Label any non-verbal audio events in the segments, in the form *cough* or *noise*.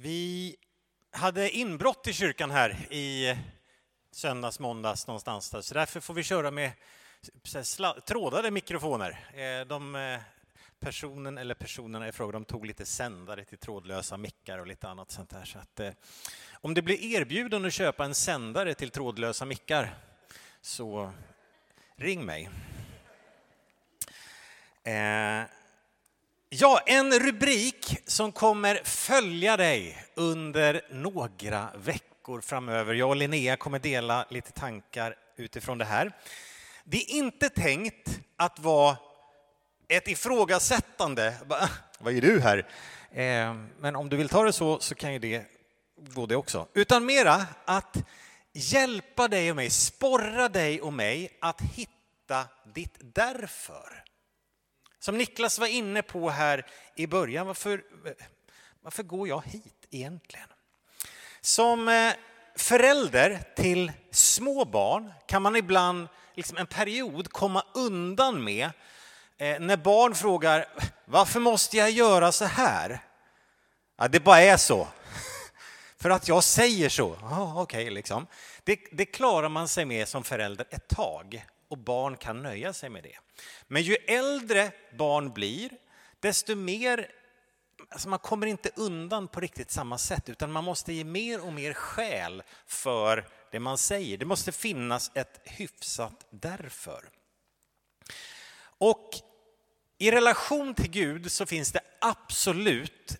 Vi hade inbrott i kyrkan här i söndags, måndags någonstans där, så därför får vi köra med trådade mikrofoner. Eh, de eh, personen eller personerna i fråga de tog lite sändare till trådlösa mickar och lite annat sånt där. Så att, eh, om det blir erbjudande att köpa en sändare till trådlösa mickar så ring mig. Ja, en rubrik som kommer följa dig under några veckor framöver. Jag och Linnea kommer dela lite tankar utifrån det här. Det är inte tänkt att vara ett ifrågasättande. Vad är du här? Eh, men om du vill ta det så, så kan ju det gå det också. Utan mera att hjälpa dig och mig, sporra dig och mig att hitta ditt därför. Som Niklas var inne på här i början, varför, varför går jag hit egentligen? Som eh, förälder till små barn kan man ibland, liksom en period, komma undan med eh, när barn frågar varför måste jag göra så här? Ja, det bara är så. *laughs* För att jag säger så. Oh, okay, liksom. det, det klarar man sig med som förälder ett tag och barn kan nöja sig med det. Men ju äldre barn blir, desto mer Alltså man kommer inte undan på riktigt samma sätt utan man måste ge mer och mer skäl för det man säger. Det måste finnas ett hyfsat därför. Och i relation till Gud så finns det absolut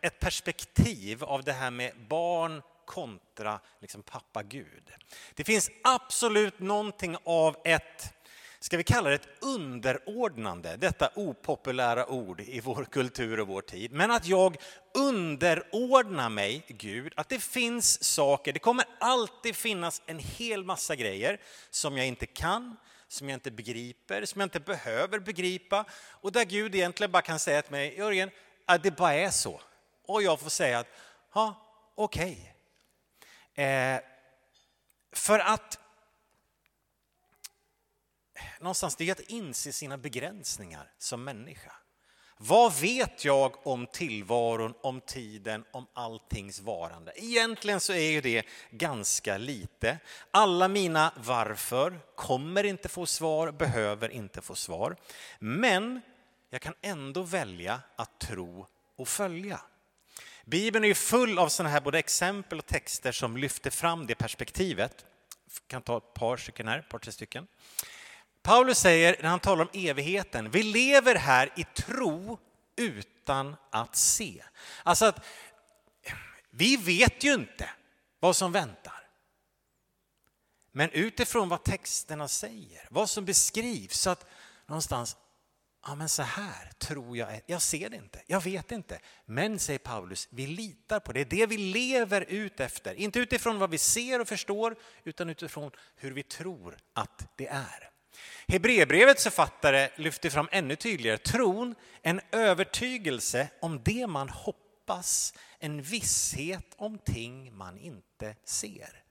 ett perspektiv av det här med barn kontra liksom pappa Gud. Det finns absolut någonting av ett ska vi kalla det ett underordnande, detta opopulära ord i vår kultur och vår tid. Men att jag underordnar mig Gud, att det finns saker, det kommer alltid finnas en hel massa grejer som jag inte kan, som jag inte begriper, som jag inte behöver begripa och där Gud egentligen bara kan säga till mig, Jörgen, att det bara är så. Och jag får säga att, ja, okej. Okay. Eh, för att någonstans det är att inse sina begränsningar som människa. Vad vet jag om tillvaron, om tiden, om alltings varande? Egentligen så är ju det ganska lite. Alla mina varför kommer inte få svar, behöver inte få svar. Men jag kan ändå välja att tro och följa. Bibeln är ju full av sådana här både exempel och texter som lyfter fram det perspektivet. Jag kan ta ett par stycken här, ett par tre stycken. Paulus säger när han talar om evigheten, vi lever här i tro utan att se. Alltså att vi vet ju inte vad som väntar. Men utifrån vad texterna säger, vad som beskrivs, så att någonstans, ja men så här tror jag, jag ser det inte, jag vet inte. Men säger Paulus, vi litar på det, det är det vi lever ut efter. Inte utifrån vad vi ser och förstår, utan utifrån hur vi tror att det är. Hebreerbrevets författare lyfter fram ännu tydligare tron, en övertygelse om det man hoppas, en visshet om ting man inte ser.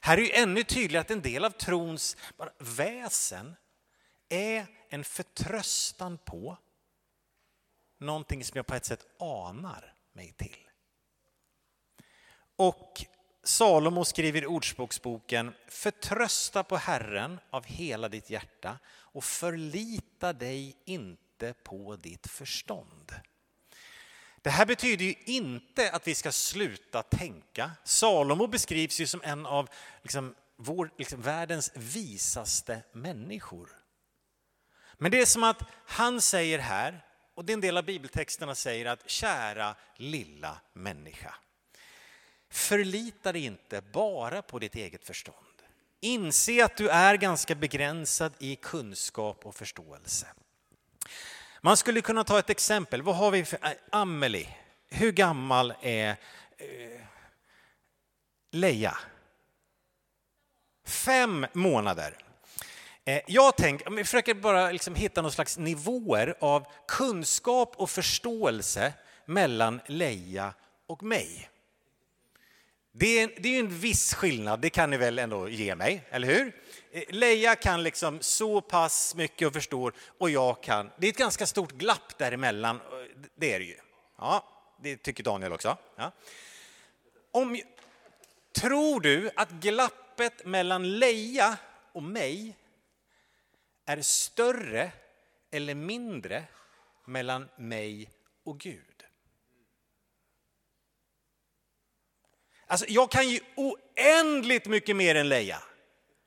Här är ju ännu tydligare att en del av trons väsen är en förtröstan på någonting som jag på ett sätt anar mig till. Och Salomo skriver i Ordspråksboken, förtrösta på Herren av hela ditt hjärta och förlita dig inte på ditt förstånd. Det här betyder ju inte att vi ska sluta tänka. Salomo beskrivs ju som en av liksom, vår, liksom, världens visaste människor. Men det är som att han säger här, och det är en del av bibeltexterna säger att kära lilla människa. Förlita dig inte bara på ditt eget förstånd. Inse att du är ganska begränsad i kunskap och förståelse. Man skulle kunna ta ett exempel. Vad har vi för äh, Amelie? Hur gammal är eh, Leia? Fem månader. Eh, jag tänker, vi försöker bara liksom hitta någon slags nivåer av kunskap och förståelse mellan Leia och mig. Det är, det är en viss skillnad, det kan ni väl ändå ge mig, eller hur? Eh, Leia kan liksom så pass mycket och förstår och jag kan. Det är ett ganska stort glapp däremellan, eh, det är det ju. Ja, det tycker Daniel också. Ja. Om, tror du att glappet mellan Leia och mig är större eller mindre mellan mig och Gud? Alltså, jag kan ju oändligt mycket mer än Leia.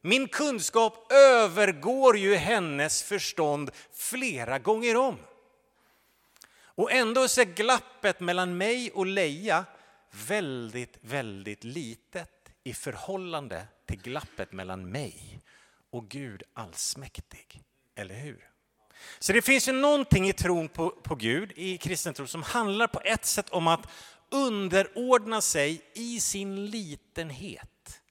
Min kunskap övergår ju hennes förstånd flera gånger om. Och ändå är glappet mellan mig och Leia väldigt, väldigt litet i förhållande till glappet mellan mig och Gud allsmäktig. Eller hur? Så det finns ju någonting i tron på, på Gud, i kristen tro, som handlar på ett sätt om att underordna sig i sin litenhet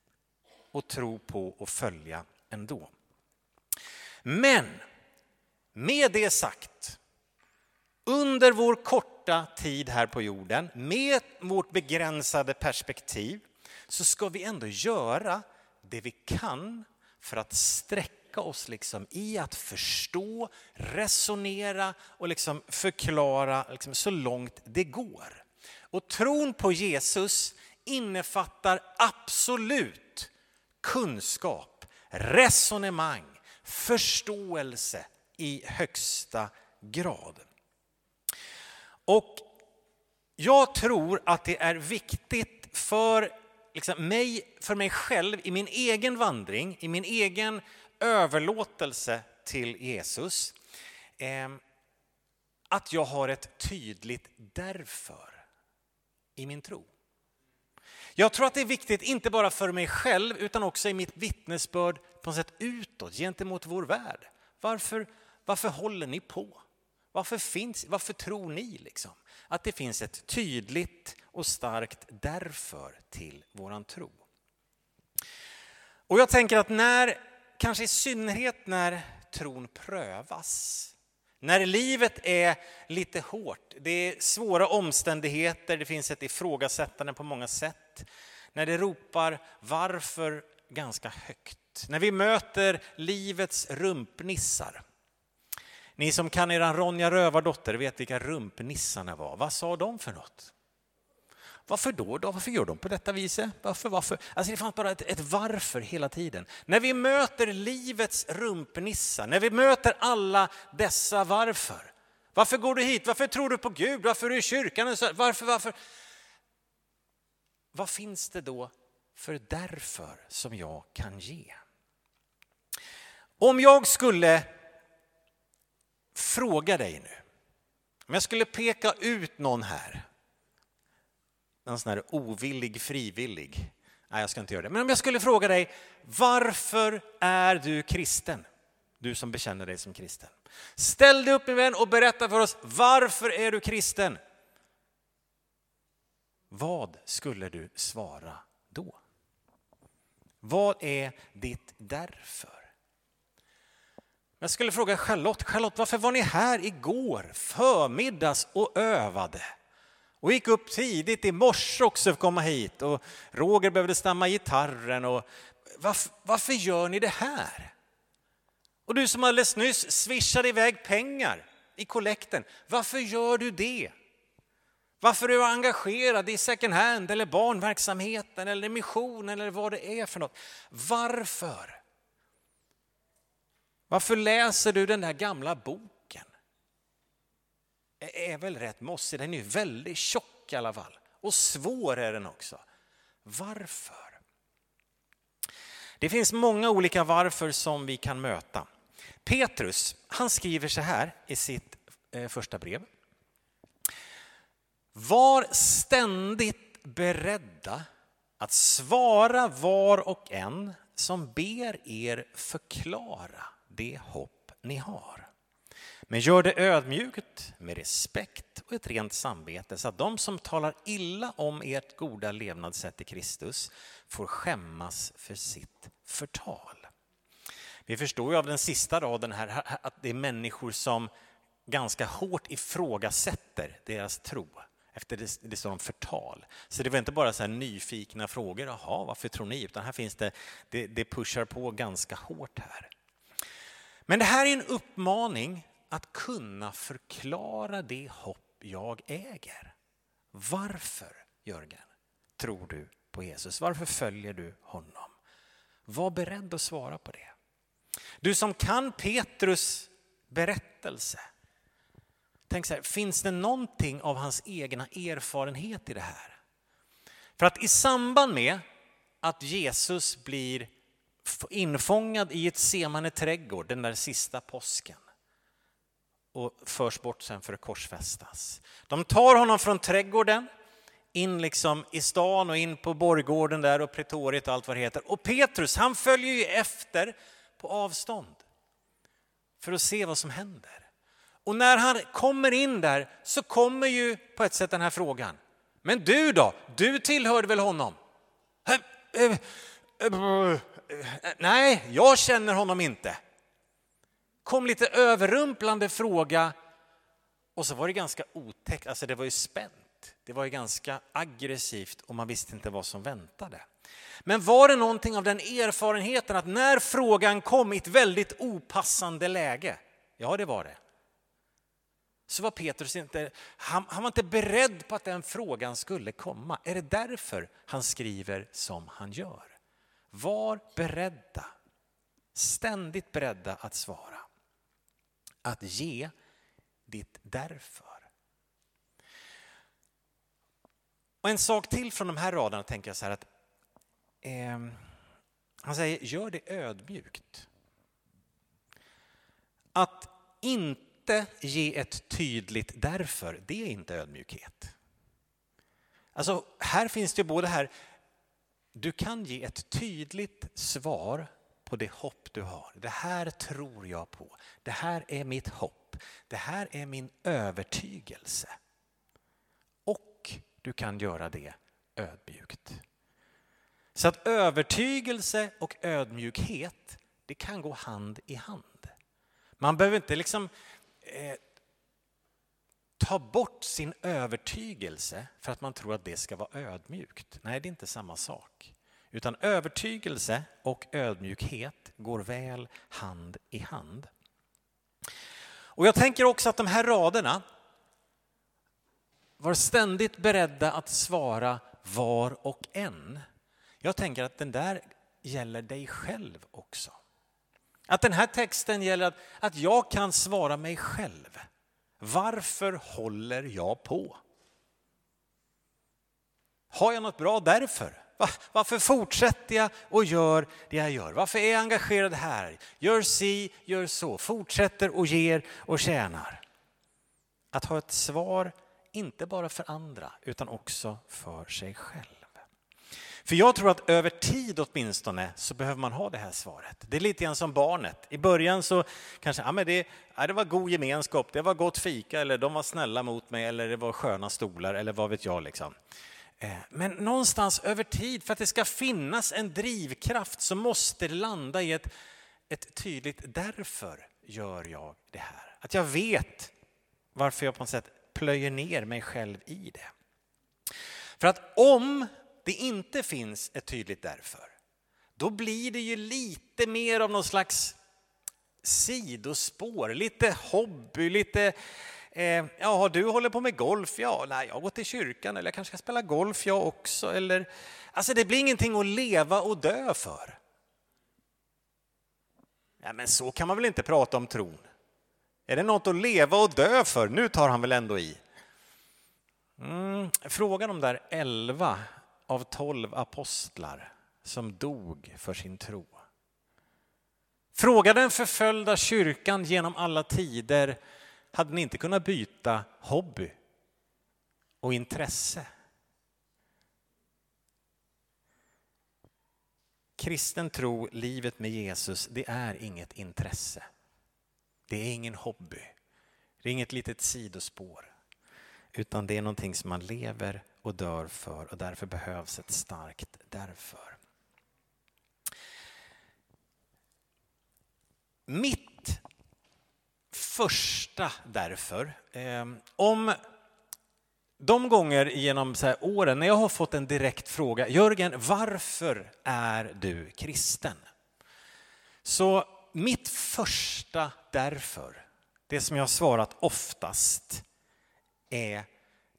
och tro på och följa ändå. Men med det sagt, under vår korta tid här på jorden, med vårt begränsade perspektiv, så ska vi ändå göra det vi kan för att sträcka oss liksom i att förstå, resonera och liksom förklara liksom så långt det går. Och tron på Jesus innefattar absolut kunskap, resonemang, förståelse i högsta grad. Och jag tror att det är viktigt för liksom mig, för mig själv i min egen vandring, i min egen överlåtelse till Jesus, eh, att jag har ett tydligt därför i min tro. Jag tror att det är viktigt, inte bara för mig själv, utan också i mitt vittnesbörd på något sätt utåt, gentemot vår värld. Varför, varför håller ni på? Varför, finns, varför tror ni liksom att det finns ett tydligt och starkt därför till våran tro? Och jag tänker att när, kanske i synnerhet när tron prövas, när livet är lite hårt, det är svåra omständigheter, det finns ett ifrågasättande på många sätt. När det ropar varför ganska högt. När vi möter livets rumpnissar. Ni som kan eran Ronja Rövardotter vet vilka rumpnissarna var. Vad sa de för något? Varför då, då? Varför gör de på detta viset? Varför, varför? Alltså det fanns bara ett, ett varför hela tiden. När vi möter livets rumpnissar, när vi möter alla dessa varför. Varför går du hit? Varför tror du på Gud? Varför är du i kyrkan? Varför, varför? Vad finns det då för därför som jag kan ge? Om jag skulle fråga dig nu, om jag skulle peka ut någon här en sån här ovillig frivillig. Nej, jag ska inte göra det. Men om jag skulle fråga dig, varför är du kristen? Du som bekänner dig som kristen. Ställ dig upp min vän och berätta för oss, varför är du kristen? Vad skulle du svara då? Vad är ditt därför? Jag skulle fråga Charlotte, Charlotte, varför var ni här igår förmiddags och övade? Och gick upp tidigt i morse också för att komma hit. Och Roger behövde stämma gitarren. Och varför, varför gör ni det här? Och du som alldeles nyss swishade iväg pengar i kollekten. Varför gör du det? Varför är du engagerad i second hand eller barnverksamheten eller missionen eller vad det är för något? Varför? Varför läser du den där gamla boken? är väl rätt mossig. Den är ju väldigt tjock i alla fall. Och svår är den också. Varför? Det finns många olika varför som vi kan möta. Petrus, han skriver så här i sitt eh, första brev. Var ständigt beredda att svara var och en som ber er förklara det hopp ni har. Men gör det ödmjukt, med respekt och ett rent samvete så att de som talar illa om ert goda levnadssätt i Kristus får skämmas för sitt förtal. Vi förstår ju av den sista raden här att det är människor som ganska hårt ifrågasätter deras tro. Efter det, det står om förtal. Så det var inte bara så nyfikna frågor, jaha, varför tror ni? Utan här finns det, det, det pushar på ganska hårt här. Men det här är en uppmaning att kunna förklara det hopp jag äger. Varför, Jörgen, tror du på Jesus? Varför följer du honom? Var beredd att svara på det. Du som kan Petrus berättelse. Tänk så här, finns det någonting av hans egna erfarenhet i det här? För att i samband med att Jesus blir infångad i ett semane trädgård den där sista påsken och förs bort sen för att korsfästas. De tar honom från trädgården in liksom i stan och in på borggården där och pretoriet och allt vad det heter. Och Petrus han följer ju efter på avstånd för att se vad som händer. Och när han kommer in där så kommer ju på ett sätt den här frågan. Men du då? Du tillhörde väl honom? Nej, jag känner honom inte. Kom lite överrumplande fråga och så var det ganska otäckt, alltså det var ju spänt. Det var ju ganska aggressivt och man visste inte vad som väntade. Men var det någonting av den erfarenheten att när frågan kom i ett väldigt opassande läge, ja det var det, så var Petrus inte, han, han var inte beredd på att den frågan skulle komma. Är det därför han skriver som han gör? Var beredda, ständigt beredda att svara. Att ge ditt därför. Och en sak till från de här raderna tänker jag så här att eh, han säger gör det ödmjukt. Att inte ge ett tydligt därför, det är inte ödmjukhet. Alltså här finns det både här, du kan ge ett tydligt svar på det hopp du har. Det här tror jag på. Det här är mitt hopp. Det här är min övertygelse. Och du kan göra det ödmjukt. Så att övertygelse och ödmjukhet, det kan gå hand i hand. Man behöver inte liksom eh, ta bort sin övertygelse för att man tror att det ska vara ödmjukt. Nej, det är inte samma sak. Utan övertygelse och ödmjukhet går väl hand i hand. Och jag tänker också att de här raderna var ständigt beredda att svara var och en. Jag tänker att den där gäller dig själv också. Att den här texten gäller att, att jag kan svara mig själv. Varför håller jag på? Har jag något bra därför? Varför fortsätter jag och gör det jag gör? Varför är jag engagerad här? Gör si, gör så, fortsätter och ger och tjänar. Att ha ett svar, inte bara för andra, utan också för sig själv. För jag tror att över tid åtminstone så behöver man ha det här svaret. Det är lite grann som barnet. I början så kanske, ja men det, ja, det var god gemenskap, det var gott fika eller de var snälla mot mig eller det var sköna stolar eller vad vet jag liksom. Eh, men någonstans över tid, för att det ska finnas en drivkraft så måste det landa i ett, ett tydligt därför gör jag det här. Att jag vet varför jag på något sätt plöjer ner mig själv i det. För att om det inte finns ett tydligt därför, då blir det ju lite mer av någon slags sidospår, lite hobby, lite Eh, ja, du håller på med golf? Ja, nej, jag går till kyrkan eller jag kanske ska spela golf jag också. Eller, alltså det blir ingenting att leva och dö för. Ja, men så kan man väl inte prata om tron? Är det något att leva och dö för? Nu tar han väl ändå i. Mm, fråga de där elva av tolv apostlar som dog för sin tro. Fråga den förföljda kyrkan genom alla tider hade ni inte kunnat byta hobby och intresse? Kristen tro, livet med Jesus, det är inget intresse. Det är ingen hobby. Det är inget litet sidospår. Utan det är någonting som man lever och dör för och därför behövs ett starkt därför. Mitt första därför, eh, om de gånger genom så åren när jag har fått en direkt fråga, Jörgen, varför är du kristen? Så mitt första därför, det som jag har svarat oftast, är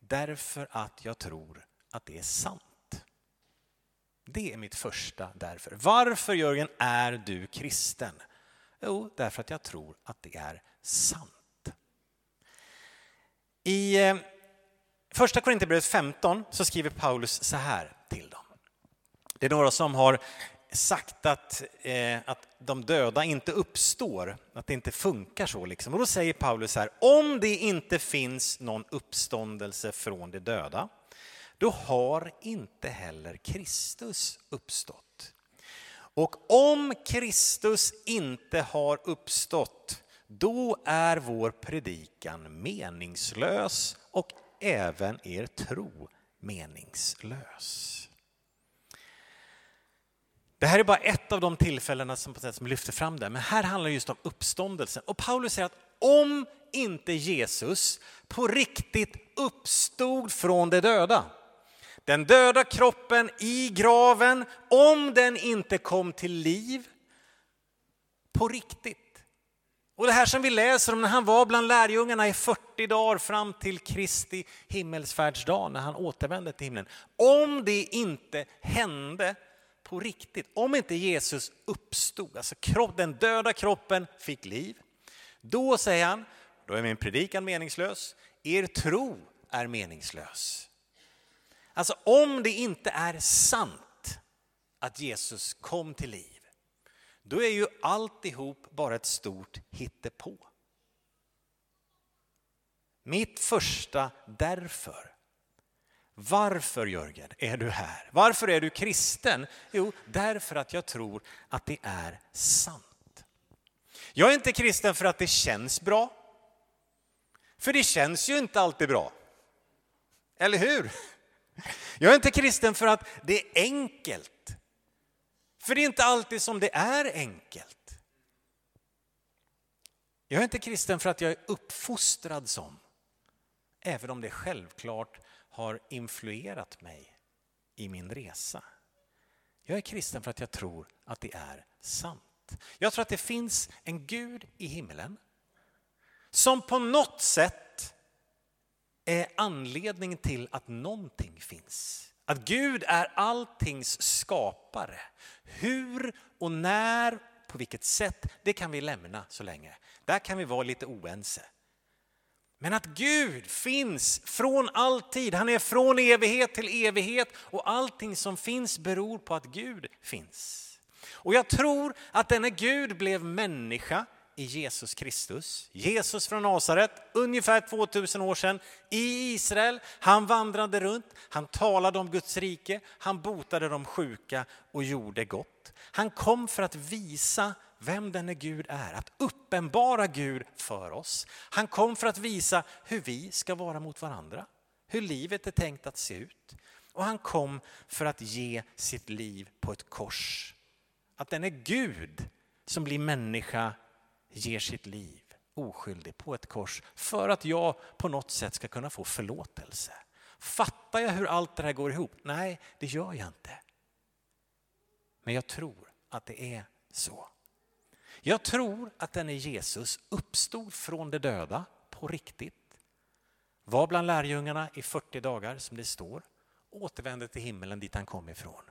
därför att jag tror att det är sant. Det är mitt första därför. Varför, Jörgen, är du kristen? Jo, därför att jag tror att det är sant. I eh, första Korinthierbrevet 15 så skriver Paulus så här till dem. Det är några som har sagt att, eh, att de döda inte uppstår, att det inte funkar så. Liksom. Och då säger Paulus här, om det inte finns någon uppståndelse från de döda, då har inte heller Kristus uppstått. Och om Kristus inte har uppstått, då är vår predikan meningslös och även er tro meningslös. Det här är bara ett av de tillfällena som, som lyfter fram det, men här handlar det just om uppståndelsen. Och Paulus säger att om inte Jesus på riktigt uppstod från de döda, den döda kroppen i graven, om den inte kom till liv på riktigt. Och det här som vi läser om när han var bland lärjungarna i 40 dagar fram till Kristi himmelsfärdsdag, när han återvände till himlen. Om det inte hände på riktigt. Om inte Jesus uppstod, alltså kropp, den döda kroppen fick liv, då säger han, då är min predikan meningslös, er tro är meningslös. Alltså om det inte är sant att Jesus kom till liv, då är ju alltihop bara ett stort hittepå. Mitt första därför varför Jörgen är du här? Varför är du kristen? Jo, därför att jag tror att det är sant. Jag är inte kristen för att det känns bra. För det känns ju inte alltid bra. Eller hur? Jag är inte kristen för att det är enkelt. För det är inte alltid som det är enkelt. Jag är inte kristen för att jag är uppfostrad som. Även om det självklart har influerat mig i min resa. Jag är kristen för att jag tror att det är sant. Jag tror att det finns en Gud i himlen som på något sätt är anledningen till att någonting finns. Att Gud är alltings skapare. Hur och när, på vilket sätt, det kan vi lämna så länge. Där kan vi vara lite oense. Men att Gud finns från all tid, han är från evighet till evighet och allting som finns beror på att Gud finns. Och jag tror att denne Gud blev människa i Jesus Kristus. Jesus från Nasaret, ungefär 2000 år sedan, i Israel. Han vandrade runt, han talade om Guds rike, han botade de sjuka och gjorde gott. Han kom för att visa vem denne Gud är, att uppenbara Gud för oss. Han kom för att visa hur vi ska vara mot varandra, hur livet är tänkt att se ut. Och han kom för att ge sitt liv på ett kors. Att denne Gud som blir människa ger sitt liv oskyldig på ett kors för att jag på något sätt ska kunna få förlåtelse. Fattar jag hur allt det här går ihop? Nej, det gör jag inte. Men jag tror att det är så. Jag tror att denne Jesus uppstod från de döda på riktigt. Var bland lärjungarna i 40 dagar som det står. Återvände till himmelen dit han kom ifrån.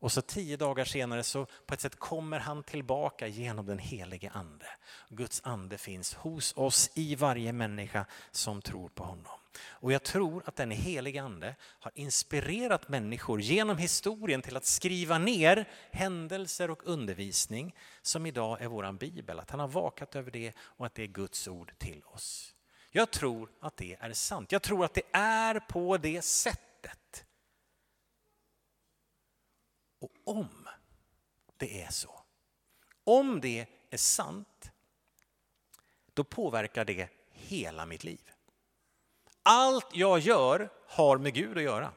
Och så tio dagar senare så på ett sätt kommer han tillbaka genom den helige ande. Guds ande finns hos oss i varje människa som tror på honom. Och jag tror att den helige ande har inspirerat människor genom historien till att skriva ner händelser och undervisning som idag är våran bibel. Att han har vakat över det och att det är Guds ord till oss. Jag tror att det är sant. Jag tror att det är på det sättet. Och om det är så, om det är sant, då påverkar det hela mitt liv. Allt jag gör har med Gud att göra.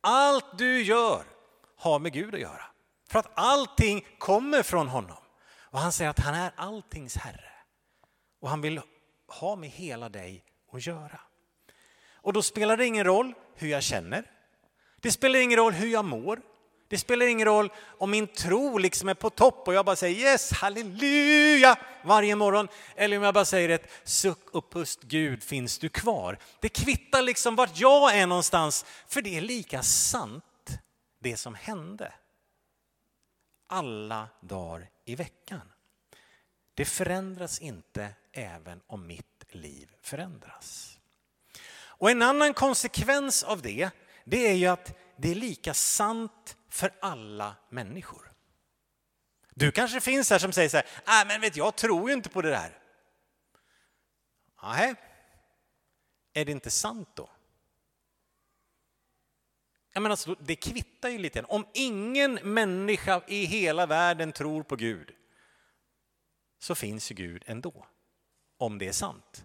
Allt du gör har med Gud att göra. För att allting kommer från honom. Och han säger att han är alltings herre. Och han vill ha med hela dig att göra. Och då spelar det ingen roll hur jag känner. Det spelar ingen roll hur jag mår. Det spelar ingen roll om min tro liksom är på topp och jag bara säger yes, halleluja varje morgon. Eller om jag bara säger ett suck och pust, Gud finns du kvar. Det kvittar liksom vart jag är någonstans, för det är lika sant det som hände. Alla dagar i veckan. Det förändras inte även om mitt liv förändras. Och en annan konsekvens av det, det är ju att det är lika sant för alla människor. Du kanske finns här som säger så här, nej men vet jag tror ju inte på det där. Nej, är det inte sant då? Jag menar, alltså, det kvittar ju lite. Om ingen människa i hela världen tror på Gud så finns ju Gud ändå, om det är sant.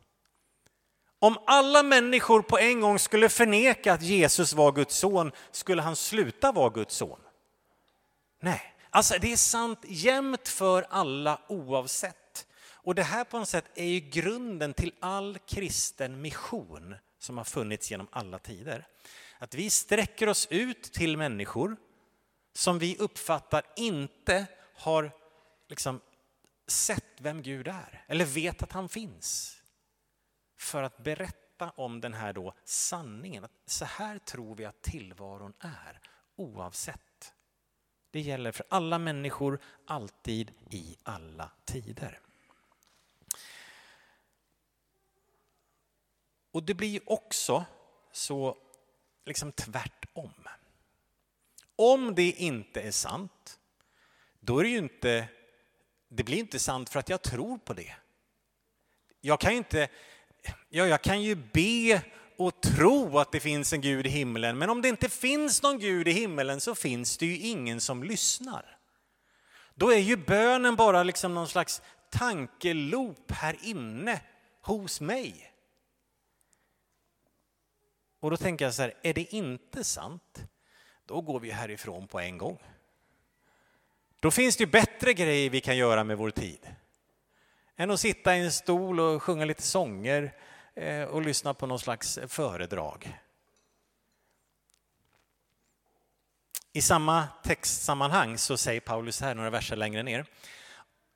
Om alla människor på en gång skulle förneka att Jesus var Guds son, skulle han sluta vara Guds son? Nej, alltså det är sant jämt för alla oavsett. Och det här på något sätt är ju grunden till all kristen mission som har funnits genom alla tider. Att vi sträcker oss ut till människor som vi uppfattar inte har liksom sett vem Gud är eller vet att han finns för att berätta om den här då sanningen. Att så här tror vi att tillvaron är, oavsett. Det gäller för alla människor, alltid, i alla tider. Och det blir också så liksom tvärtom. Om det inte är sant, då är det ju inte, det blir inte sant för att jag tror på det. Jag kan ju inte ja, jag kan ju be och tro att det finns en Gud i himlen, men om det inte finns någon Gud i himlen så finns det ju ingen som lyssnar. Då är ju bönen bara liksom någon slags tankelop här inne hos mig. Och då tänker jag så här, är det inte sant, då går vi härifrån på en gång. Då finns det ju bättre grejer vi kan göra med vår tid än att sitta i en stol och sjunga lite sånger Eh, och lyssna på någon slags föredrag. I samma textsammanhang så säger Paulus här några verser längre ner.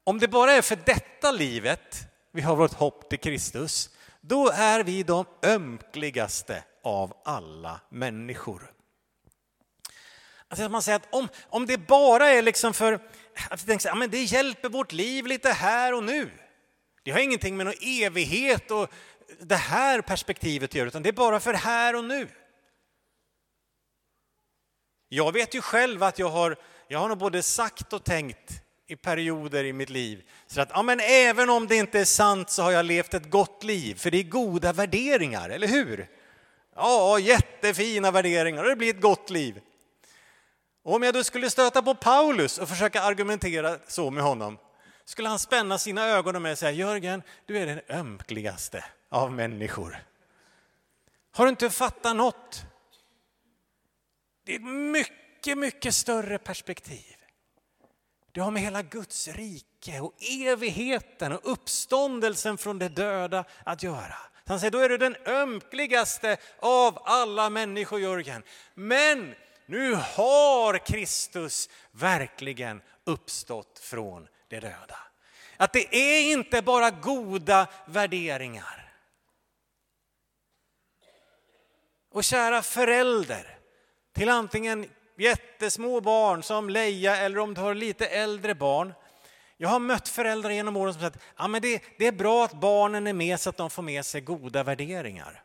Om det bara är för detta livet vi har vårt hopp till Kristus, då är vi de ömkligaste av alla människor. Alltså man säger att om, om det bara är liksom för att tänka, ja, men det hjälper vårt liv lite här och nu. Det har ingenting med någon evighet och det här perspektivet att göra, utan det är bara för här och nu. Jag vet ju själv att jag har, jag har nog både sagt och tänkt i perioder i mitt liv. Så att ja, men även om det inte är sant så har jag levt ett gott liv, för det är goda värderingar, eller hur? Ja, jättefina värderingar och det blir ett gott liv. Och om jag då skulle stöta på Paulus och försöka argumentera så med honom, skulle han spänna sina ögon och mig och säga Jörgen, du är den ömkligaste av människor. Har du inte fattat något? Det är ett mycket, mycket större perspektiv. Det har med hela Guds rike och evigheten och uppståndelsen från de döda att göra. Han säger, då är du den ömkligaste av alla människor, Jörgen. Men nu har Kristus verkligen uppstått från de döda. Att det är inte bara goda värderingar. Och kära förälder till antingen jättesmå barn som Leia eller om du har lite äldre barn. Jag har mött föräldrar genom åren som sagt att ja, det, det är bra att barnen är med så att de får med sig goda värderingar.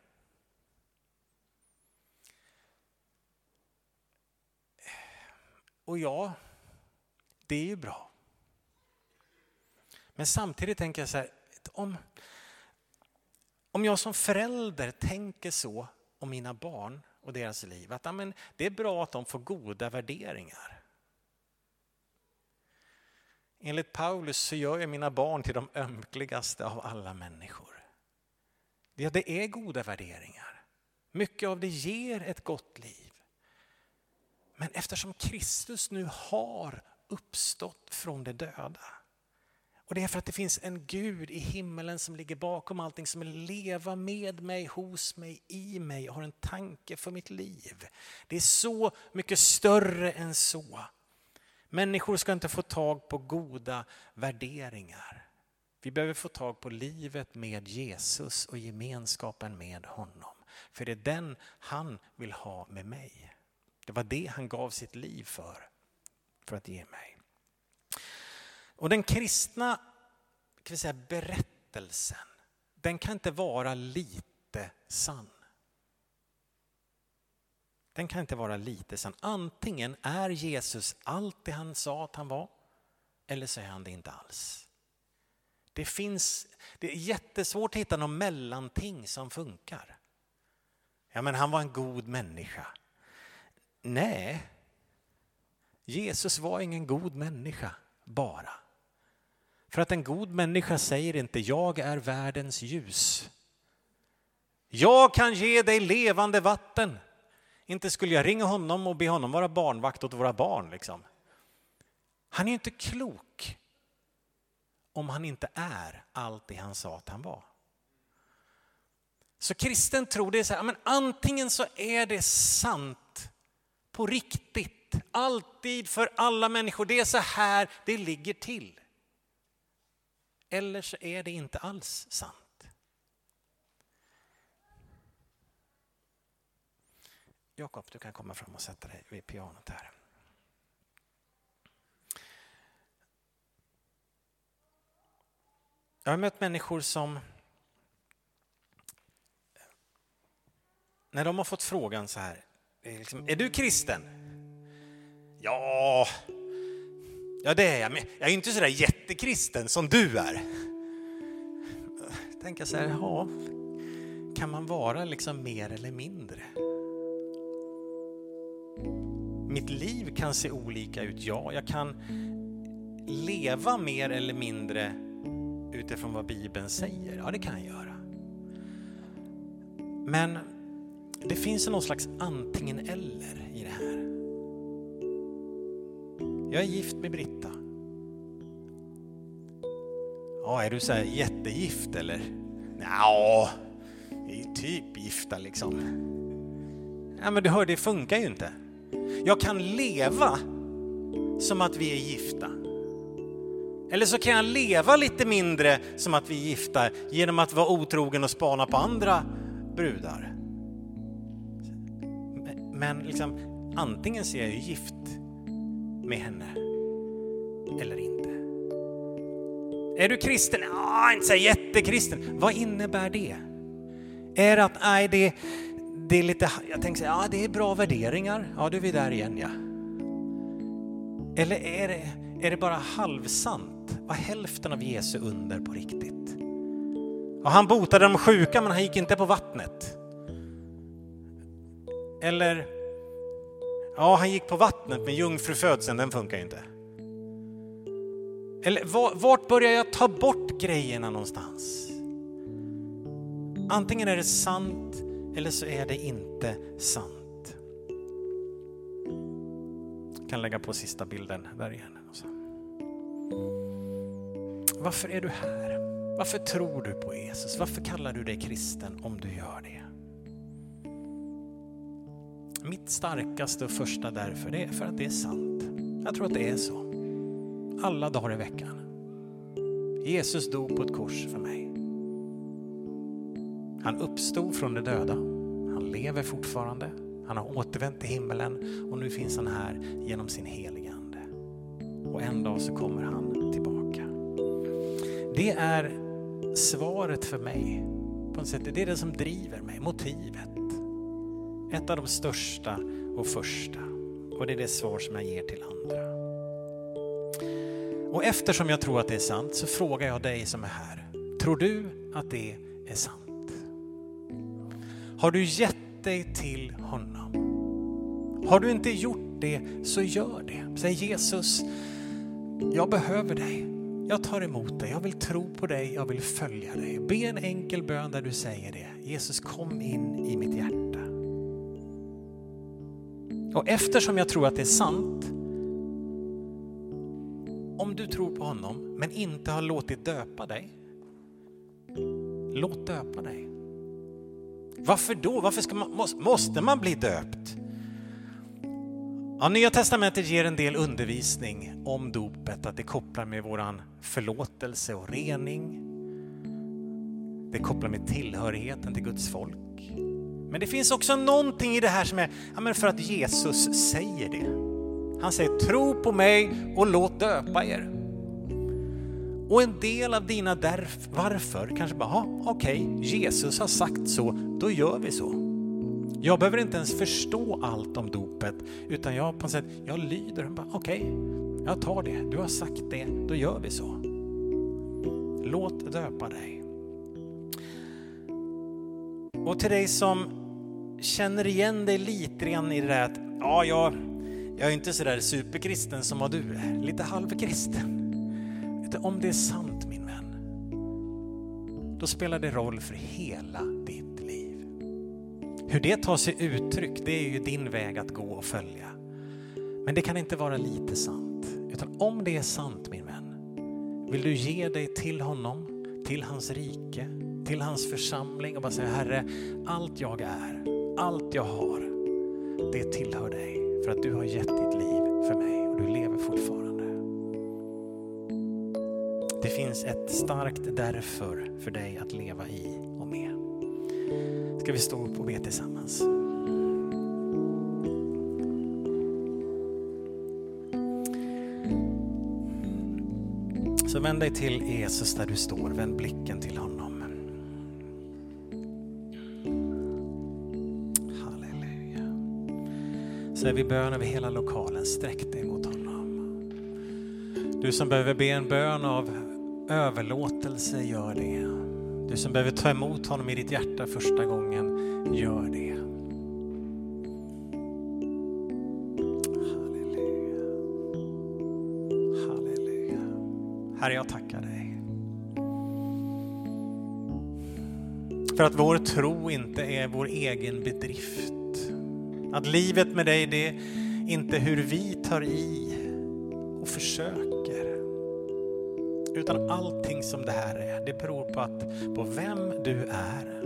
Och ja, det är ju bra. Men samtidigt tänker jag så här, om, om jag som förälder tänker så och mina barn och deras liv, att amen, det är bra att de får goda värderingar. Enligt Paulus så gör jag mina barn till de ömkligaste av alla människor. Ja, det är goda värderingar. Mycket av det ger ett gott liv. Men eftersom Kristus nu har uppstått från de döda och det är för att det finns en Gud i himmelen som ligger bakom allting, som vill leva med mig, hos mig, i mig och har en tanke för mitt liv. Det är så mycket större än så. Människor ska inte få tag på goda värderingar. Vi behöver få tag på livet med Jesus och gemenskapen med honom. För det är den han vill ha med mig. Det var det han gav sitt liv för, för att ge mig. Och den kristna kan vi säga, berättelsen, den kan inte vara lite sann. Den kan inte vara lite sann. Antingen är Jesus allt det han sa att han var, eller så är han det inte alls. Det, finns, det är jättesvårt att hitta någon mellanting som funkar. Ja, men han var en god människa. Nej, Jesus var ingen god människa bara. För att en god människa säger inte jag är världens ljus. Jag kan ge dig levande vatten. Inte skulle jag ringa honom och be honom vara barnvakt åt våra barn. Liksom. Han är ju inte klok om han inte är allt det han sa att han var. Så kristen tro det är så här, men antingen så är det sant på riktigt, alltid för alla människor. Det är så här det ligger till. Eller så är det inte alls sant. Jakob, du kan komma fram och sätta dig vid pianot här. Jag har mött människor som när de har fått frågan så här, liksom, är du kristen? Ja, ja det är jag, men jag är inte sådär jättekristen som du är. Tänka så här, ja, kan man vara liksom mer eller mindre? Mitt liv kan se olika ut, ja. Jag kan leva mer eller mindre utifrån vad Bibeln säger. Ja, det kan jag göra. Men det finns någon slags antingen eller i det här. Jag är gift med Britta. Ja, är du så här jättegift eller? Ja, vi är typ gifta liksom. Ja, men du hör, det funkar ju inte. Jag kan leva som att vi är gifta. Eller så kan jag leva lite mindre som att vi är gifta genom att vara otrogen och spana på andra brudar. Men liksom, antingen så är jag ju gift med henne eller inte. Är du kristen? Ah, inte så jättekristen. Vad innebär det? Är det att, nej, det, det är lite, jag tänker så ja det är bra värderingar. Ja, då är vi där igen ja. Eller är det, är det bara halvsant? Var hälften av Jesu under på riktigt? Och han botade de sjuka men han gick inte på vattnet. Eller, ja han gick på vattnet men jungfrufödseln den funkar ju inte. Eller vart börjar jag ta bort grejerna någonstans? Antingen är det sant eller så är det inte sant. Jag kan lägga på sista bilden där igen. Alltså. Varför är du här? Varför tror du på Jesus? Varför kallar du dig kristen om du gör det? Mitt starkaste och första därför, det är för att det är sant. Jag tror att det är så. Alla dagar i veckan. Jesus dog på ett kors för mig. Han uppstod från de döda. Han lever fortfarande. Han har återvänt till himmelen och nu finns han här genom sin heliga Ande. Och en dag så kommer han tillbaka. Det är svaret för mig. På sätt. Det är det som driver mig, motivet. Ett av de största och första. Och det är det svar som jag ger till andra. Och eftersom jag tror att det är sant så frågar jag dig som är här. Tror du att det är sant? Har du gett dig till honom? Har du inte gjort det så gör det. Säg Jesus, jag behöver dig. Jag tar emot dig, jag vill tro på dig, jag vill följa dig. Be en enkel bön där du säger det. Jesus kom in i mitt hjärta. Och eftersom jag tror att det är sant om du tror på honom men inte har låtit döpa dig, låt döpa dig. Varför då? Varför ska man, måste man bli döpt? Ja, Nya Testamentet ger en del undervisning om dopet, att det kopplar med våran förlåtelse och rening. Det kopplar med tillhörigheten till Guds folk. Men det finns också någonting i det här som är, ja men för att Jesus säger det. Han säger tro på mig och låt döpa er. Och en del av dina därf, varför kanske bara, okej, okay, Jesus har sagt så, då gör vi så. Jag behöver inte ens förstå allt om dopet, utan jag på något sätt, jag lyder. Okej, okay, jag tar det. Du har sagt det, då gör vi så. Låt döpa dig. Och till dig som känner igen dig lite grann i det där att, ja, jag, jag är inte så där superkristen som vad du är, lite halvkristen. Om det är sant min vän, då spelar det roll för hela ditt liv. hur det tar sig uttryck, det är ju din väg att gå och följa. Men det kan inte vara lite sant, utan om det är sant min vän, vill du ge dig till honom, till hans rike, till hans församling och bara säga Herre, allt jag är, allt jag har, det tillhör dig för att du har gett ditt liv för mig och du lever fortfarande. Det finns ett starkt därför för dig att leva i och med ska vi stå upp och be tillsammans. Så vänd dig till Jesus där du står, vänd blicken till honom. Säger vi bön över hela lokalen, sträck dig mot honom. Du som behöver be en bön av överlåtelse, gör det. Du som behöver ta emot honom i ditt hjärta första gången, gör det. Halleluja. Halleluja. Herre, jag tackar dig. För att vår tro inte är vår egen bedrift. Att livet med dig, det är inte hur vi tar i och försöker utan allting som det här är, det beror på, att, på vem du är,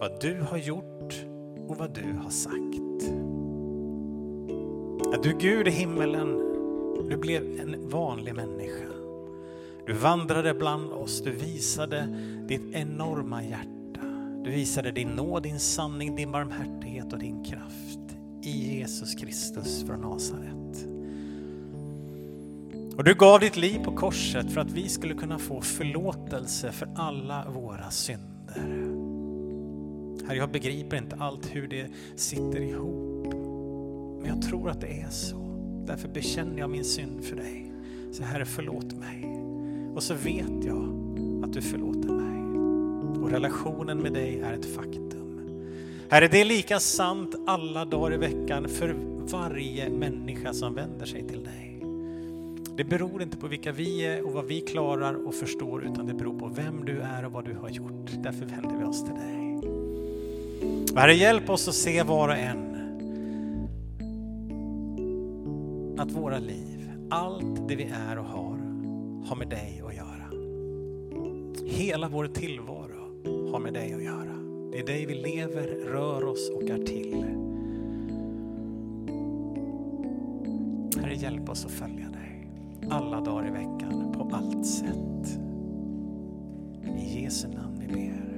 vad du har gjort och vad du har sagt. Att du Gud i himmelen, du blev en vanlig människa. Du vandrade bland oss, du visade ditt enorma hjärta. Du visade din nåd, din sanning, din barmhärtighet och din kraft i Jesus Kristus från Nasaret. Och du gav ditt liv på korset för att vi skulle kunna få förlåtelse för alla våra synder. Herre, jag begriper inte allt hur det sitter ihop. Men jag tror att det är så. Därför bekänner jag min synd för dig. Så Herre, förlåt mig. Och så vet jag att du förlåter mig. Och relationen med dig är ett faktum. Herre, det är lika sant alla dagar i veckan för varje människa som vänder sig till dig. Det beror inte på vilka vi är och vad vi klarar och förstår utan det beror på vem du är och vad du har gjort. Därför vänder vi oss till dig. Herre, hjälp oss att se var och en att våra liv, allt det vi är och har, har med dig att göra. Hela vår tillvaro har med dig att göra. Det är dig vi lever, rör oss och är till. Herre, hjälp oss att följa dig alla dagar i veckan på allt sätt. I Jesu namn vi ber.